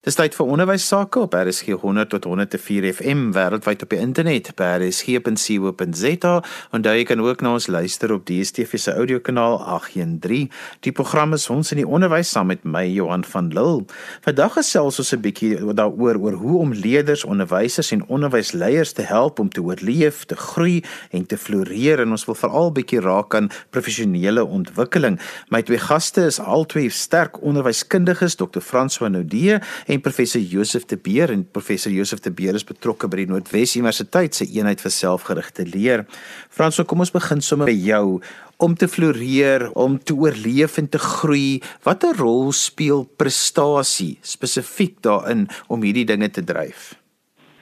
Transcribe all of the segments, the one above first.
Dis tyd vir onderwys sake op RSG 100 tot 104 FM wêreldwyd op die internet by rsg.co.za en daar kan ook na ons luister op DSTV se audiokanaal 813. Die program is ons in die onderwys saam met my Johan van Lille. Vandag gesels ons 'n bietjie daaroor oor hoe om leerders, onderwysers en onderwysleiers te help om te oorleef, te groei en te floreer en ons wil veral bietjie raak aan professionele ontwikkeling. My twee gaste is albei sterk onderwyskundiges, Dr. François Naudé en professor Josef de Beer en professor Josef de Beer is betrokke by die Noordwes Universiteit se eenheid vir selfgerigte leer. Franso, kom ons begin sommer by jou om te floreer, om te oorleef en te groei. Watter rol speel prestasie spesifiek daarin om hierdie dinge te dryf?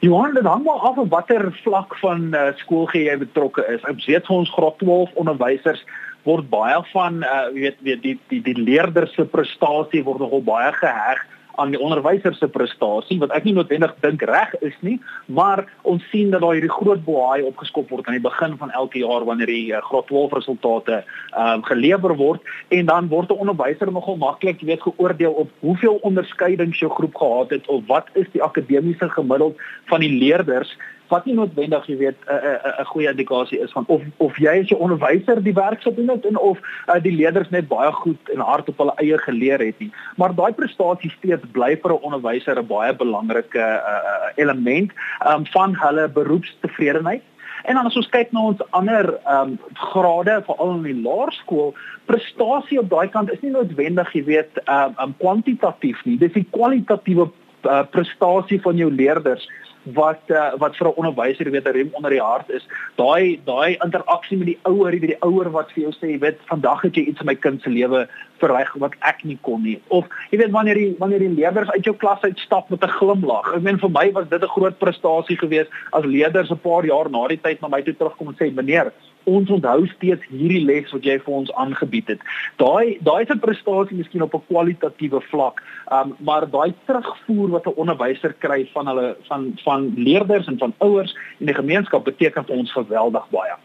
Johan, dit hang maar af op watter vlak van uh, skool jy betrokke is. Ek weet vir ons graad 12 onderwysers word baie van uh weet weet die die die leerders se prestasie word nogal baie geheg aan die onderwyser se prestasie wat ek nie noodwendig dink reg is nie, maar ons sien dat daar hierdie groot boei opgeskop word aan die begin van elke jaar wanneer die uh, graad 12 resultate ehm um, gelewer word. En dan word 'n onderwyser nogal maklik, jy weet, geoordeel op hoeveel onderskeidings jou groep gehad het of wat is die akademiese gemiddeld van die leerders wat nie noodwendig jy weet 'n 'n goeie indikasie is van of of jy as 'n onderwyser die werk gedoen het en of uh, die leerders net baie goed en hard op hulle eie geleer het nie. Maar daai prestasie steeds bly vir 'n onderwyser 'n baie belangrike uh, element um, van hulle beroepstevredenheid. En dan as ons kyk na ons ander ehm um, grade veral in die laerskool, prestasie op daai kant is nie noodwendig, jy weet, ehm um, kwantitatief nie. Dis die kwalitatiewe uh, prestasie van jou leerders wat uh, wat vir 'n onderwyser weet 'n rem onder die hart is. Daai daai interaksie met die ouer die, die ouer wat vir jou sê jy weet vandag het jy iets in my kind se lewe verreg wat ek nie kon nie. Of jy weet wanneer die wanneer die leerders uit jou klas uitstap met 'n glimlag. Ek meen vir my was dit 'n groot prestasie geweest as leerders 'n paar jaar na die tyd na my toe terugkom en sê meneer ons onthou steeds hierdie les wat jy vir ons aangebied het. Daai daai is 'n prestasie miskien op 'n kwalitatiewe vlak, um, maar daai terugvoer wat 'n onderwyser kry van hulle van van leerders en van ouers en die gemeenskap beteken vir ons geweldig baie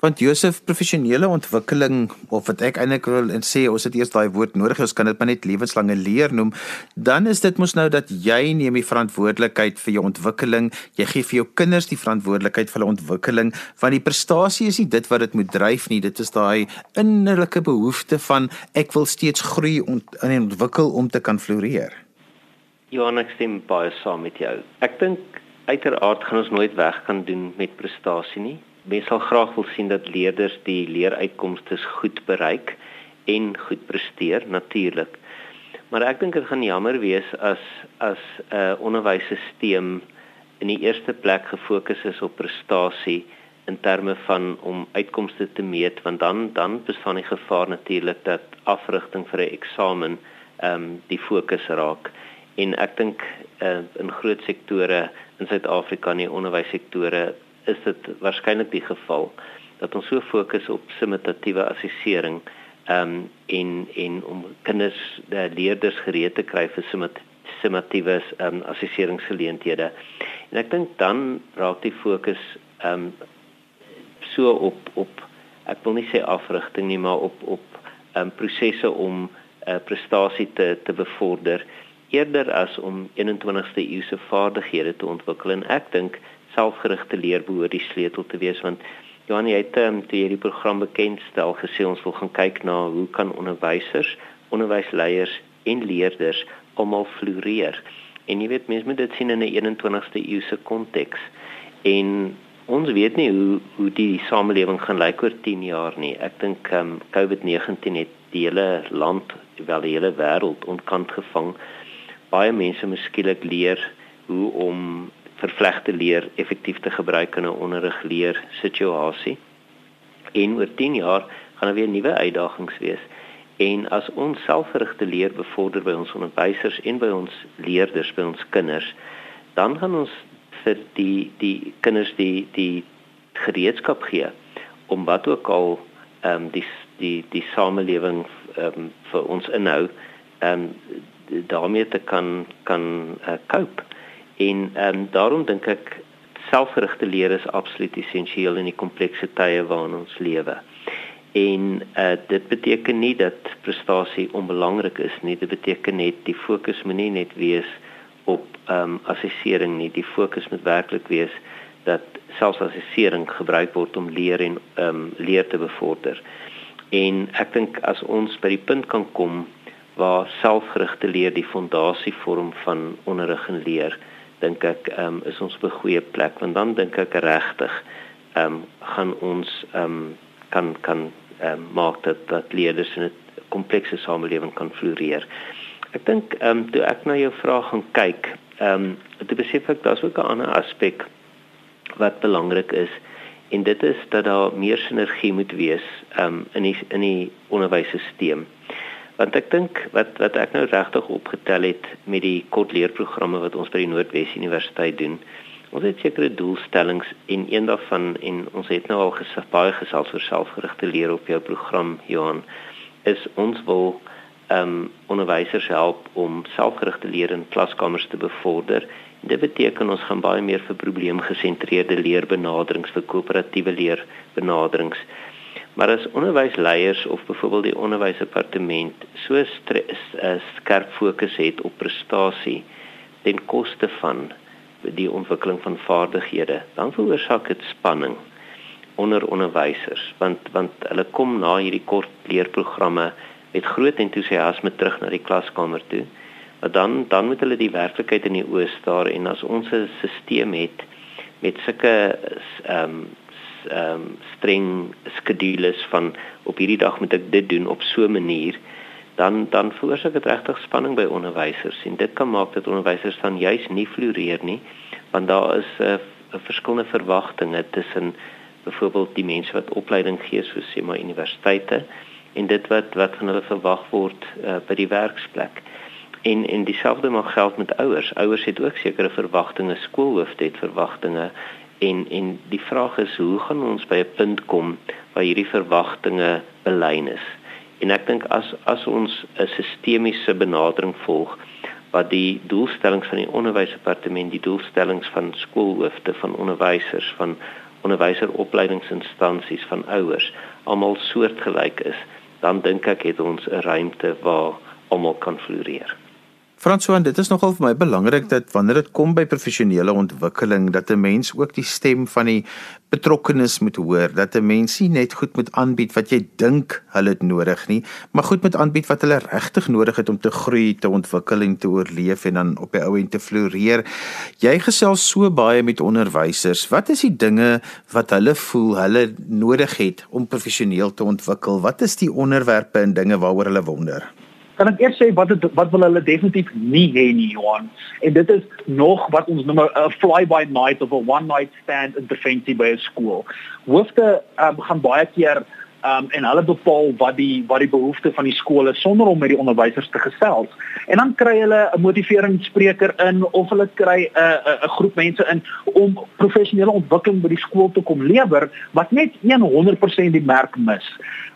want Josef professionele ontwikkeling of wat ek eintlik wil sê ons het eers daai woord nodig ons kan dit maar net lewenslange leer noem. Dan is dit mos nou dat jy neem die verantwoordelikheid vir jou ontwikkeling. Jy gee vir jou kinders die verantwoordelikheid vir hulle ontwikkeling want die prestasie is nie dit wat dit moet dryf nie. Dit is daai innerlike behoefte van ek wil steeds groei en ontwikkel om te kan floreer. Johan ek stem baie saam met jou. Ek dink uiteraard gaan ons nooit weg kan doen met prestasie nie mens sal graag wil sien dat leerders die leeruitkomste goed bereik en goed presteer natuurlik. Maar ek dink dit gaan jammer wees as as 'n uh, onderwysstelsel in die eerste plek gefokus is op prestasie in terme van om uitkomste te meet want dan dan bestaan die gevaar natuurlik dat afrigting vir 'n eksamen ehm um, die fokus raak en ek dink uh, in groot sektore in Suid-Afrika in die onderwyssektore is dit waarskynlik die geval dat ons so fokus op simultatiewe assessering ehm um, en en om kinders die leerders gereed te kry vir simultatiewe ehm um, assesseringsgeleenthede. En ek dink dan raak die fokus ehm um, so op op ek wil nie sê afrigting nie, maar op op ehm um, prosesse om 'n uh, eh, prestasie te te bevorder eerder as om 21ste eeuse vaardighede te ontwikkel en ek dink selfgerigte leer behoort die sleutel te wees want Johan jy het um, toe hierdie program bekendstel gesê ons wil gaan kyk na hoe kan onderwysers, onderwysleiers en leerders almal floreer. En jy weet mense moet dit sien in 'n 21ste eeuse konteks. En ons weet nie hoe hoe die samelewing gaan lyk oor 10 jaar nie. Ek dink um, COVID-19 het die hele land, wel die hele wêreld ontkant gevang. Baie mense moet skielik leer hoe om vervlegte leer effektief te gebruik in 'n onderrigleer situasie. En oor 10 jaar gaan daar weer nuwe uitdagings wees. En as ons selfgerigte leer bevorder by ons onderwysers en by ons leerders, by ons kinders, dan gaan ons vir die die kinders die die gereedskap gee om wat ook al ehm um, die die die samelewing ehm um, vir ons inhou ehm um, daarmee te kan kan uh, cope En ehm um, daarom dink ek selfgerigte leer is absoluut essensieel in die komplekse tye waarin ons lewe. En uh dit beteken nie dat prestasie onbelangrik is nie. Dit beteken net die fokus moet nie net wees op ehm um, assessering nie. Die fokus moet werklik wees dat selfs assessering gebruik word om leer en ehm um, leer te bevorder. En ek dink as ons by die punt kan kom waar selfgerigte leer die fondasie vorm van onderrig en leer, dink ek um, is ons op 'n goeie plek want dan dink ek regtig ehm um, gaan ons ehm um, kan kan ehm um, maak dat dat leerders in 'n komplekse samelewing kan floreer. Ek dink ehm um, toe ek na jou vraag gaan kyk, ehm um, toe besef ek daar's ook 'n ander aspek wat belangrik is en dit is dat daar meer sinergie moet wees ehm um, in die in die onderwysstelsel. Want ek dink wat wat ek nou regtig opgetel het met die kort leerprogramme wat ons by die Noordwes Universiteit doen, Ons het sekere doelstellings en een daarvan en ons het nou al gesig baie gesels oor selfgerigte leer op jou program Johan is ons wil ehm um, onderwysers help om selfgerigte leer in klaskamers te bevorder. Dit beteken ons gaan baie meer vir probleemgesentreerde leerbenaderings vir koöperatiewe leerbenaderings. Maar as onderwysleiers of byvoorbeeld die onderwysdepartement so eh, skerp fokus het op prestasie ten koste van die ontwikkeling van vaardighede, dan veroorsaak dit spanning onder onderwysers want want hulle kom na hierdie kort leerprogramme met groot entoesiasme terug na die klaskamer toe. Maar dan dan moet hulle die werklikheid in die oë staar en as ons 'n stelsel het met sulke ehm um, ehm um, streng skedules van op hierdie dag moet ek dit doen op so 'n manier dan dan veroorsaak dit regtig spanning by onderwysers en dit kan maak dat onderwysers dan juis nie floreer nie want daar is 'n uh, verskillende verwagtinge tussen byvoorbeeld die mense wat opleiding gee soos sê maar universiteite en dit wat wat van hulle verwag word uh, by die werksplek. En en dieselfde mag geld met ouers. Ouers het ook sekere verwagtinge skoolhoofde het verwagtinge en en die vraag is hoe gaan ons by 'n punt kom waar hierdie verwagtinge belyn is En ek dink as as ons 'n sistemiese benadering volg wat die doelstellings van die onderwysdepartement, die doelstellings van skoolhoofde, van onderwysers, van onderwyseropleidingsinstansies, van ouers almal soortgelyk is, dan dink ek het ons 'n ruimte waar almal kan floreer. François, dit is nogal vir my belangrik dat wanneer dit kom by professionele ontwikkeling dat 'n mens ook die stem van die betrokkenes moet hoor, dat 'n mens nie net goed moet aanbied wat jy dink hulle het nodig nie, maar goed moet aanbied wat hulle regtig nodig het om te groei, te ontwikkel en te oorleef en dan op die ou end te floreer. Jy gesels so baie met onderwysers. Wat is die dinge wat hulle voel hulle nodig het om professioneel te ontwikkel? Wat is die onderwerpe en dinge waaroor hulle wonder? Kan ek eers sê wat het, wat wil hulle definitief nie hê nie Johan en dit is nog wat ons noem 'n fly by night of a one night stand intervensie by 'n skool. Hoofde um, gaan baie keer um, en hulle bepaal wat die wat die behoeftes van die skool is sonder om met die onderwysers te gesels. En dan kry hulle 'n motiveringsspreker in of hulle kry 'n 'n 'n groep mense in om professionele ontwikkeling by die skool te kom lewer wat net 100% die merk mis.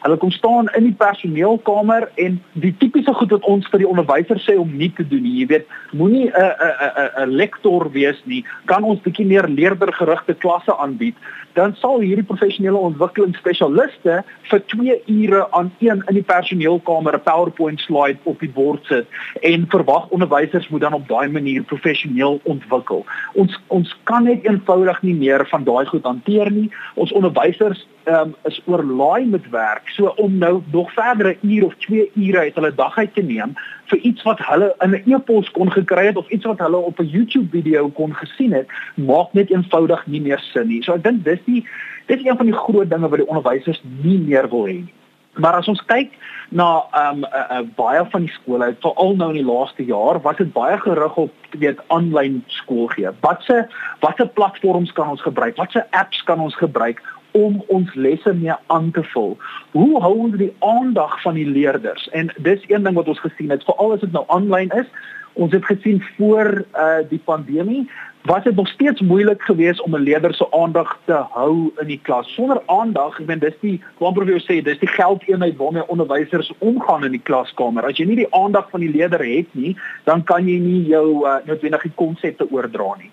Hulle kom staan in die personeelkamer en die tipiese goed wat ons vir die onderwysers sê om nie te doen nie. Jy weet, moenie 'n 'n 'n 'n lektor wees nie. Kan ons bietjie meer leerdergerigte klasse aanbied? Dan sal hierdie professionele ontwikkelingsspesialiste vir 2 ure aan een in die personeelkamer 'n PowerPoint slide op die bord sit en verwag onderwysers moet dan op daai manier professioneel ontwikkel. Ons ons kan net eenvoudig nie meer van daai goed hanteer nie. Ons onderwysers um, is oorlaai met werk. So om nou nog verdere uur of 2 ure uit hulle dag uit te neem vir iets wat hulle in 'n e-pos kon gekry het of iets wat hulle op 'n YouTube video kon gesien het, maak net eenvoudig nie meer sin nie. So ek dink dis die dis een van die groot dinge wat die onderwysers nie meer wil hê nie. Maar as ons kyk na ehm um, uh, uh, baie van die skole, veral nou in die laaste jaar, was dit baie gerig op weet aanlyn skool gee. Watse watter platforms kan ons gebruik? Watse apps kan ons gebruik om ons lesse mee aan te vul. Hoe hou ons die aandag van die leerders? En dis een ding wat ons gesien het, veral as dit nou aanlyn is. Ons het gesien voor uh die pandemie was dit nog steeds moeilik geweest om 'n leerder se aandag te hou in die klas. Sonder aandag, ek bedoel dis die Kwamprofessor sê, dis die geldeenheid waarmee onderwysers omgaan in die klaskamer. As jy nie die aandag van die leerder het nie, dan kan jy nie jou uh, noodwendige konsepte oordra nie.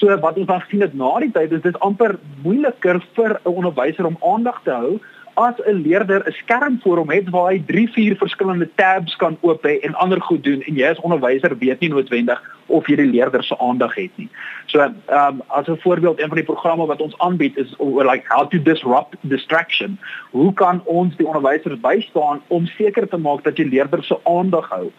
So wat ons dan gesien het na die tyd is dit amper moeiliker vir 'n onderwyser om aandag te hou as 'n leerder 'n skerm voor hom het waar hy 3, 4 verskillende tabs kan oop hê en ander goed doen en jy as onderwyser weet nie noodwendig of jy die leerder se aandag het nie. So, ehm um, as 'n voorbeeld, een van die programme wat ons aanbied is oor like how to disrupt distraction. Hoe kan ons die onderwysers bystaan om seker te maak dat jy leerder se aandag hou?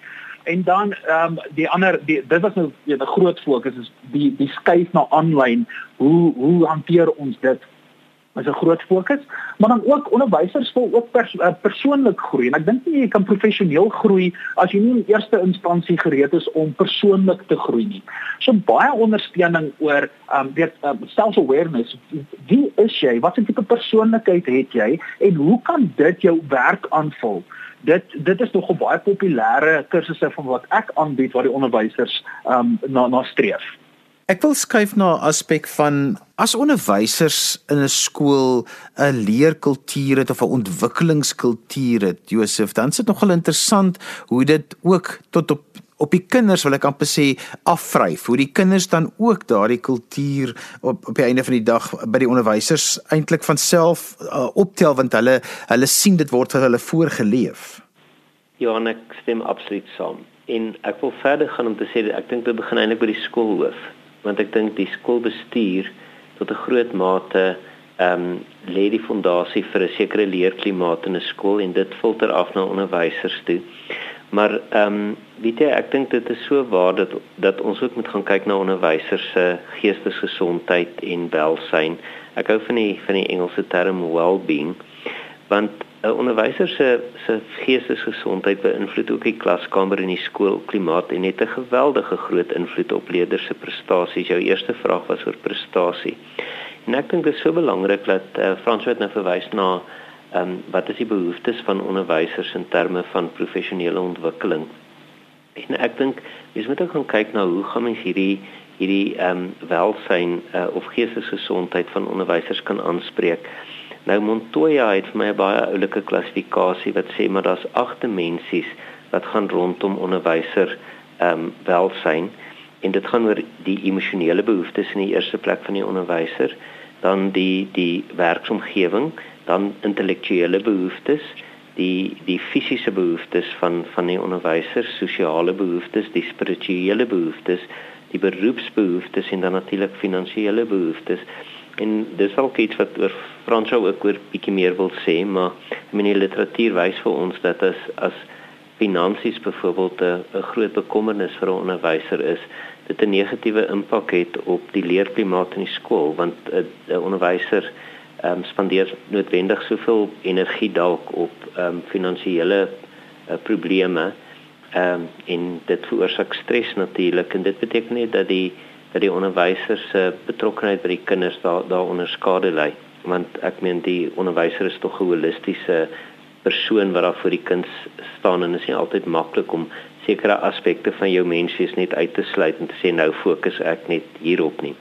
En dan ehm um, die ander die dit was nou 'n groot fokus is die die skuif na aanlyn. Hoe hoe hanteer ons dit? is 'n groot fokus, maar dan ook onderwysers wil ook pers uh, persoonlik groei en ek dink nie jy kan professioneel groei as jy nie in eerste instansie gereed is om persoonlik te groei nie. So baie ondersteuning oor um weet um, self-awareness. Wie is jy? Wat 'n tipe persoonlikheid het jy en hoe kan dit jou werk aanvul? Dit dit is nog 'n baie populêre kursusse van wat ek aanbied waar die onderwysers um na na streef. Ek wil skuif na 'n aspek van as onderwysers in 'n skool 'n leerkultuur het of 'n ontwikkelingskultuur het, Josef, dan is dit nogal interessant hoe dit ook tot op op die kinders wil ek amper sê afvryf hoe die kinders dan ook daardie kultuur op op die einde van die dag by die onderwysers eintlik van self uh, optel want hulle hulle sien dit word vir hulle voorgeleef. Ja, ek stem absoluut saam. En ek wil verder gaan om te sê ek dink dit begin eintlik by die skoolhoof want ek dink die skoolbestuur tot 'n groot mate ehm um, lê die fondasie vir 'n sekere leerklimaat in 'n skool en dit filter af na onderwysers toe. Maar ehm um, weet jy ek dink dit is so waar dat dat ons ook moet gaan kyk na onderwysers se geestesgesondheid en welsyn. Ek hou van die van die Engelse term well-being want 'n onderwyser se se geestesgesondheid beïnvloed ook die klaskamer en die skoolklimaat en het 'n geweldige groot invloed op leerders se prestasies. Jou eerste vraag was oor prestasie. En ek dink dit is so belangrik dat uh, Frans het nou verwys na ehm um, wat is die behoeftes van onderwysers in terme van professionele ontwikkeling. En ek dink jy moet ook gaan kyk na hoe gaan mens hierdie hierdie ehm um, welsyn uh, of geestesgesondheid van onderwysers kan aanspreek. Nou Montoya het vir my 'n baie oulike klassifikasie wat sê maar daar's agte dimensies wat gaan rondom onderwyser ehm um, welsyn en dit gaan oor die emosionele behoeftes in die eerste plek van die onderwyser, dan die die werksomgewing, dan intellektuele behoeftes, die die fisiese behoeftes van van die onderwyser, sosiale behoeftes, die spirituele behoeftes, die beroepsbehoeftes en dan natuurlik finansiële behoeftes. En dis ook iets wat oor Fransou ook oor bietjie meer wil sê, maar ek meen die literatuur wys vir ons dat as as finansies byvoorbeeld 'n groot bekommernis vir 'n onderwyser is, dit 'n negatiewe impak het op die leerklimaat in die skool want 'n onderwyser ehm um, spandeer noodwendig soveel energie dalk op ehm um, finansiële uh, probleme ehm um, en dit veroorsaak stres natuurlik en dit beteken net dat die dat die onderwysers se uh, betrokkeheid by die kinders daar daaronder skade ly want ek meen die onderwyser is tog 'n holistiese persoon wat daar vir die kind staan en dit is nie altyd maklik om sekere aspekte van jou menswees net uit te sluit en te sê nou fokus ek net hierop nie.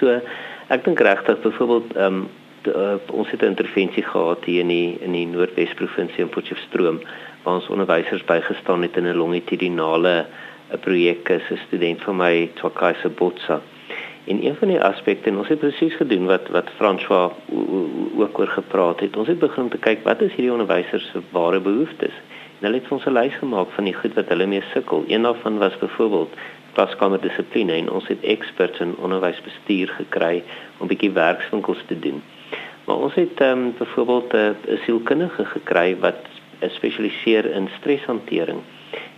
So ek dink regtig byvoorbeeld ehm um, uh, ons het 'n intervensie gehad hier in die in die Noordwes provinsie in Potchefstroom waar ons onderwysers bygestaan het in 'n longitudinale 'n projek is 'n student van my Twakaisa Botsa. En een van die aspekte en ons het presies gedoen wat wat François ook oor gepraat het. Ons het begin om te kyk wat is hierdie onderwysers se ware behoeftes. En hulle het ons 'n lys gemaak van die goed wat hulle mee sukkel. Een daarvan was byvoorbeeld klaskamer dissipline en ons het eksperts in onderwysbestuur gekry om bietjie werkswinkels te doen. Maar ons het ehm um, byvoorbeeld 'n sielkundige gekry wat spesialiseer in streshantering.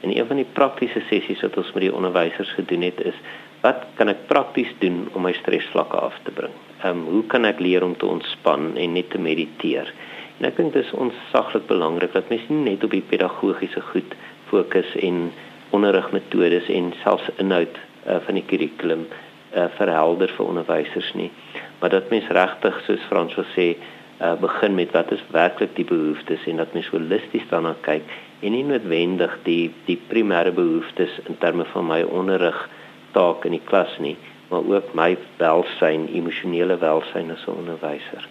En een van die praktiese sessies wat ons met die onderwysers gedoen het is wat kan ek prakties doen om my stresvlakke af te bring? Ehm um, hoe kan ek leer om te ontspan en net te mediteer? En ek dink dit is onsaglik belangrik dat mens nie net op die pedagogiese goed fokus en onderrigmetodes en selfs inhoud uh, van die kurrikulum uh, verhelder vir onderwysers nie, maar dat mens regtig soos Frans wil sê uh, begin met wat is werklik die behoeftes en dat mens holisties daarna kyk en nie noodwendig die die primêre behoeftes in terme van my onderrig taak in die klas nie maar ook my welsyn emosionele welsyn as 'n onderwyser.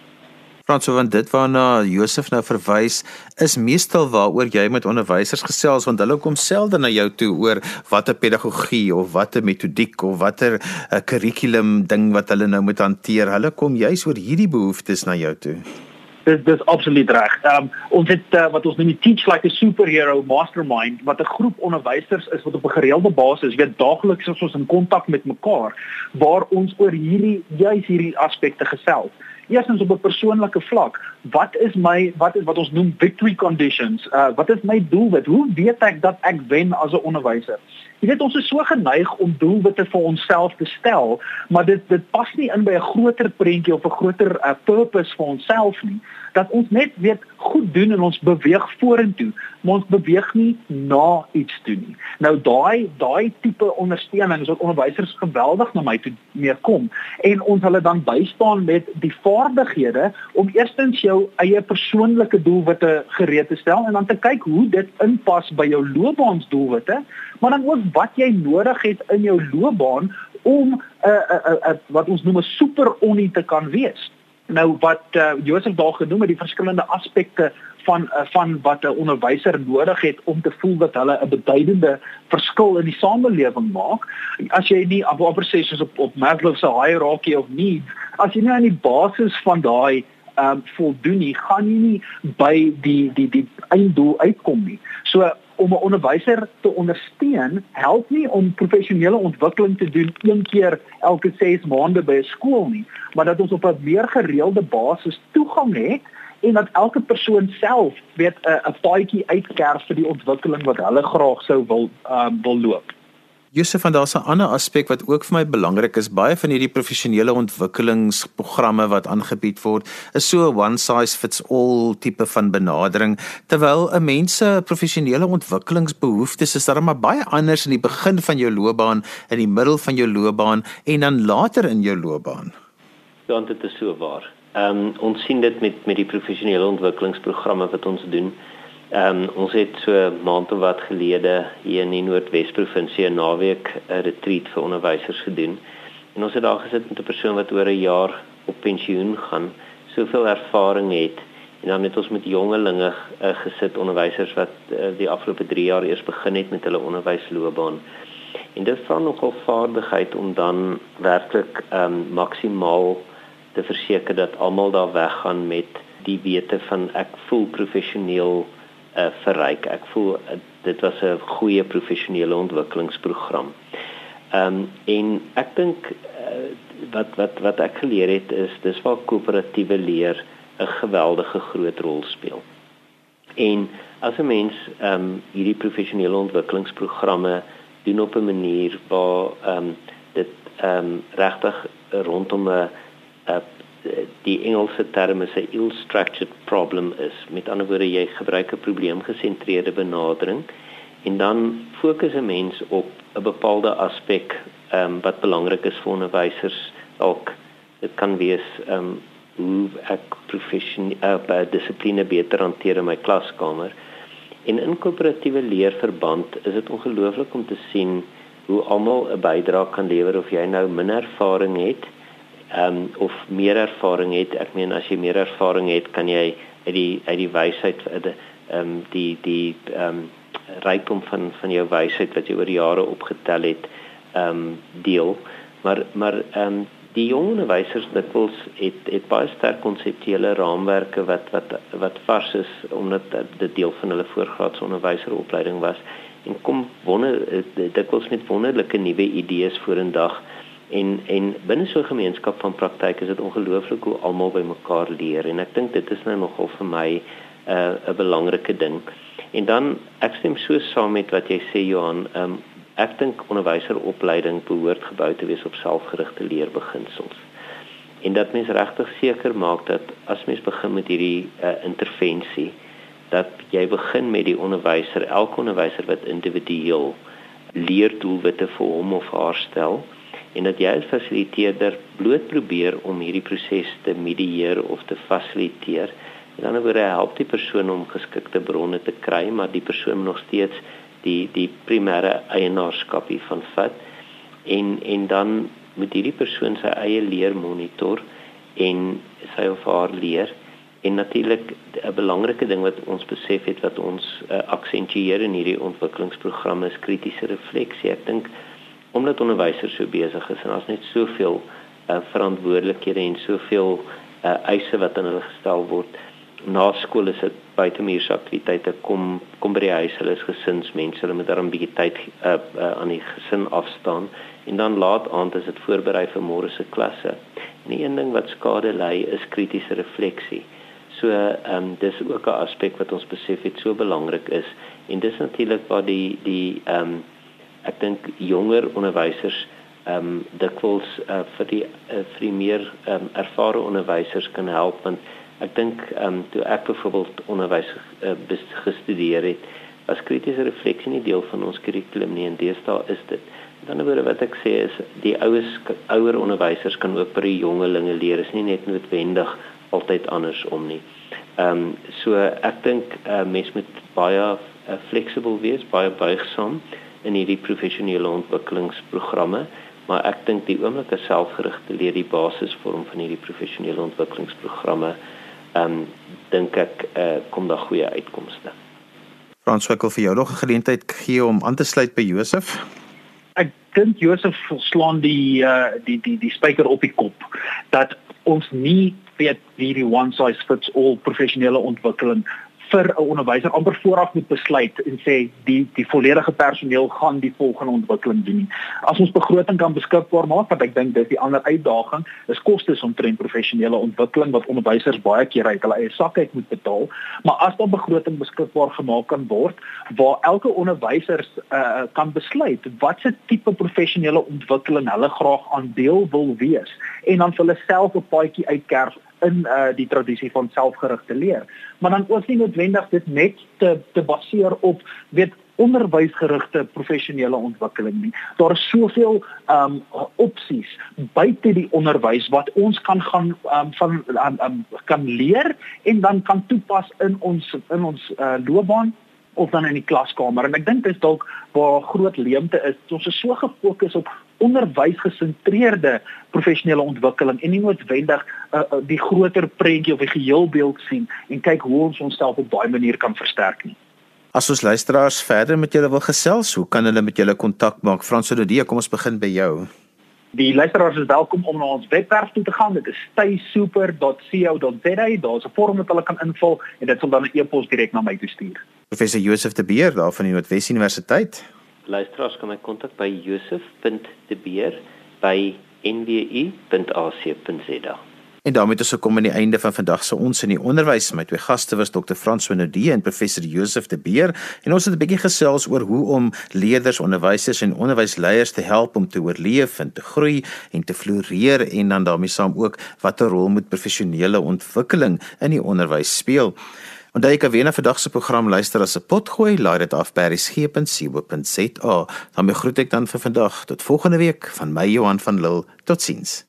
Franso want dit waarna Josef nou verwys is meestal waaroor jy met onderwysers gesels want hulle kom selde na jou toe oor watter pedagogie of watter metodiek of watter uh, kurrikulum ding wat hulle nou moet hanteer. Hulle kom juis oor hierdie behoeftes na jou toe. Dis dis absoluut reg. Ehm um, ons het uh, wat ons noem die Teach Like a Superhero Mastermind wat 'n groep onderwysers is wat op 'n gereelde basis weet daagliks is ons in kontak met mekaar waar ons oor hierdie juis hierdie aspekte gesels. Eerstens op 'n persoonlike vlak, wat is my wat is wat ons noem victory conditions? Uh wat is my doelwit? Hoe weet ek dat ek wen as 'n onderwyser? Jy weet ons is so geneig om doelwitte vir onsself te stel, maar dit dit pas nie in by 'n groter prentjie of 'n groter uh, purpose vir onsself nie. Dat ons net weet goed doen en ons beweeg vorentoe, maar ons beweeg nie na iets toe nie. Nou daai daai tipe ondersteuning is wat onderwysers geweldig na my toe mee kom en ons hulle dan bystaan met die vaardighede om eerstens jou eie persoonlike doelwitte gereed te stel en dan te kyk hoe dit inpas by jou loopbaansdoelwitte maar dan ook wat jy nodig het in jou loopbaan om 'n uh, uh, uh, uh, wat ons noem 'n super onie te kan wees. Nou wat uh, Josef daar genoem het die verskillende aspekte van uh, van wat 'n onderwyser nodig het om te voel dat hulle 'n beduidende verskil in die samelewing maak. As jy nie amper sê soos op op Maslow se hierarchy of needs, as jy nie aan die basis van daai ehm um, voldoen nie, gaan jy nie by die die die einddoel uitkom nie. So om 'n onderwyser te ondersteun, help nie om professionele ontwikkeling te doen een keer elke 6 maande by 'n skool nie, maar dat ons op 'n meer gereelde basis toegang het en dat elke persoon self weet 'n paadjie uitkerf vir die ontwikkeling wat hulle graag sou wil um, wil loop. Josef van daar's 'n ander aspek wat ook vir my belangrik is. Baie van hierdie professionele ontwikkelingsprogramme wat aangebied word, is so 'n one size fits all tipe van benadering, terwyl 'n mens se professionele ontwikkelingsbehoeftes is darem baie anders in die begin van jou loopbaan, in die middel van jou loopbaan en dan later in jou loopbaan. Ja, dit is so waar. Ehm um, ons sien dit met met die professionele ontwikkelingsprogramme wat ons doen. Ehm um, ons het so maand of wat gelede hier in die Noordwes provinsie 'n naweek 'n retreat vir onderwysers gedoen. En ons het daar gesit met 'n persoon wat oor 'n jaar op pensioen gaan, soveel ervaring het en dan het ons met jongelinge uh, gesit onderwysers wat uh, die afgelope 3 jaar eers begin het met hulle onderwysloopbaan. En dit vra nogal vaardigheid om dan werklik ehm um, maksimaal te verseker dat almal daar weggaan met die wete van ek voel professioneel uh, verryk. Ek voel uh, dit was 'n goeie professionele ontwikkelingsprogram. Ehm um, en ek dink uh, wat wat wat ek geleer het is dis waar koöperatiewe leer 'n geweldige groot rol speel. En as 'n mens ehm um, hierdie professionele ontwikkelingsprogramme doen op 'n manier waar ehm um, dit ehm um, regtig rondom 'n 'n die Engelse term is 'n ill-structured problem is. Met ander woorde, jy gebruik 'n probleemgesentreerde benadering en dan fokus 'n mens op 'n bepaalde aspek ehm um, wat belangrik is vir onderwysers. Dalk dit kan wees ehm um, hoe ek professioneel uh, by dissipline beter hanteer in my klaskamer. En in koöperatiewe leerverband is dit ongelooflik om te sien hoe almal 'n bydrae kan lewer of jy nou minder ervaring het ehm um, of meer ervaring het. Ek meen as jy meer ervaring het, kan jy uit die uit die wysheid ehm um, die die ehm um, rykdom van van jou wysheid wat jy oor jare opgetel het ehm um, deel. Maar maar ehm um, die jong onderwysers dikwels het het baie sterk konseptuele raamwerke wat wat wat vars is omdat dit deel van hulle voorgraadse onderwyseropleiding was en kom wonder dikwels met wonderlike nuwe idees vorendag En en binne so 'n gemeenskap van praktyk is dit ongelooflik hoe almal by mekaar leer en ek dink dit is nou nogal vir my 'n uh, 'n belangrike ding. En dan ek stem so saam met wat jy sê Johan, um, ek dink onderwyseropleiding behoort gebou te wees op selfgerigte leerbeginsels. En dat mens regtig seker maak dat as mens begin met hierdie uh, intervensie dat jy begin met die onderwyser, elke onderwyser wat individueel leerdoelwitte vir hom of haar stel en dat jy as fasiliteerder bloot probeer om hierdie proses te medieer of te fasiliteer. En dan word help die persoon om geskikte bronne te kry, maar die persoon nog steeds die die primêre eienaarskap hiervan vat. En en dan moet hierdie persoon sy eie leer monitor en sy of haar leer. En natuurlik 'n belangrike ding wat ons besef het wat ons uh, aksentueer in hierdie ontwikkelingsprogramme is kritiese refleksie. Ek dink omdat onderwysers so besig is en daar's net soveel uh, verantwoordelikhede en soveel uh, eise wat aan hulle gestel word. Na skool is dit buitemuurse aktiwiteite kom kom by die huis hulle is gesinsmense hulle moet dan 'n bietjie tyd uh, uh, aan die gesin afstaan. En dan laat aand is dit voorberei vir môre se klasse. En die een ding wat skade lei is kritiese refleksie. So ehm um, dis ook 'n aspek wat ons besef het so belangrik is. En dis natuurlik waar die die ehm um, ek dink jonger onderwysers ehm um, dikwels uh, vir die uh, vir die meer ehm um, ervare onderwysers kan help want Ek dink ehm um, toe ek byvoorbeeld onderwys uh, gestudeer het, was kritiese refleksie nie deel van ons kurrikulum nie en deesdae is dit. Ander woorde wat ek sê is die oues ouer onderwysers kan ook by die jongelinge leer, is nie net noodwendig altyd andersom nie. Ehm um, so ek dink 'n uh, mens moet baie uh, fleksibel wees, baie buigsaam in hierdie professionele ontwikkelingsprogramme maar ek dink die oomblikke selfgerigte leer die basisvorm van hierdie professionele ontwikkelingsprogramme ehm um, dink ek uh, kom daar goeie uitkomste. Frans Wickel vir jou nog 'n geleentheid gee om aan te sluit by Josef. Ek dink Josef slaan die uh, die die die spyker op die kop dat ons nie weet wie die one size fits all professionele ontwikkeling vir 'n onderwyser amper vooraf moet besluit en sê die die volledige personeel gaan die volgende ontwikkeling doen. As ons begroting kan beskikbaar maak, wat ek dink dis die ander uitdaging, is kostes omtrent professionele ontwikkeling wat onderwysers baie keer uit hulle eie sak uit moet betaal. Maar as daar begroting beskikbaar gemaak kan word waar elke onderwyser uh, kan besluit watse tipe professionele ontwikkeling hulle graag aandeel wil wees en dan vir hulle self 'n paadjie uitkerf in uh, die tradisie van selfgerigte leer. Maar dan ook nie noodwendig dit net te te baseer op weet onderwysgerigte professionele ontwikkeling nie. Daar is soveel ehm um, opsies buite die onderwys wat ons kan gaan um, van um, um, kan leer en dan kan toepas in ons in ons uh, loopbaan of dan in die klaskamer en ek dink dit is dalk waar groot leemte is. Ons is so gefokus op onderwysgesentreerde professionele ontwikkeling en nie noodwendig uh, uh, die groter prentjie of die geheelbeeld sien en kyk hoe ons onsself op daai manier kan versterk nie. As ons luisteraars verder met julle wil gesels, hoe kan hulle met julle kontak maak? Fransodie, kom ons begin by jou. Die luisteraars is welkom om na ons webwerf toe te gaan. Dit is staysuper.co.za. Daar's 'n vorm wat hulle kan invul en dit sal dan 'n e-pos direk na my toe stuur. Professor Josef de Beer daar van die Noordwes Universiteit luisteraars kan my kontak by josef.debeer@nwu.ac.za. En daarmee het ons gekom aan die einde van vandag se ons in die onderwys. My twee gaste was Dr. Frans Wenodie en Professor Josef de Beer en ons het 'n bietjie gesels oor hoe om leerders, onderwysers en onderwysleiers te help om te oorleef en te groei en te floreer en dan daarmee saam ook watter rol moet professionele ontwikkeling in die onderwys speel. Onthou jy kan weer na vandag se program luister as 'n potgooi, laai dit af by resgep.co.za. Dan groet ek dan vir vandag tot volgende week van my Johan van Lille. Totsiens.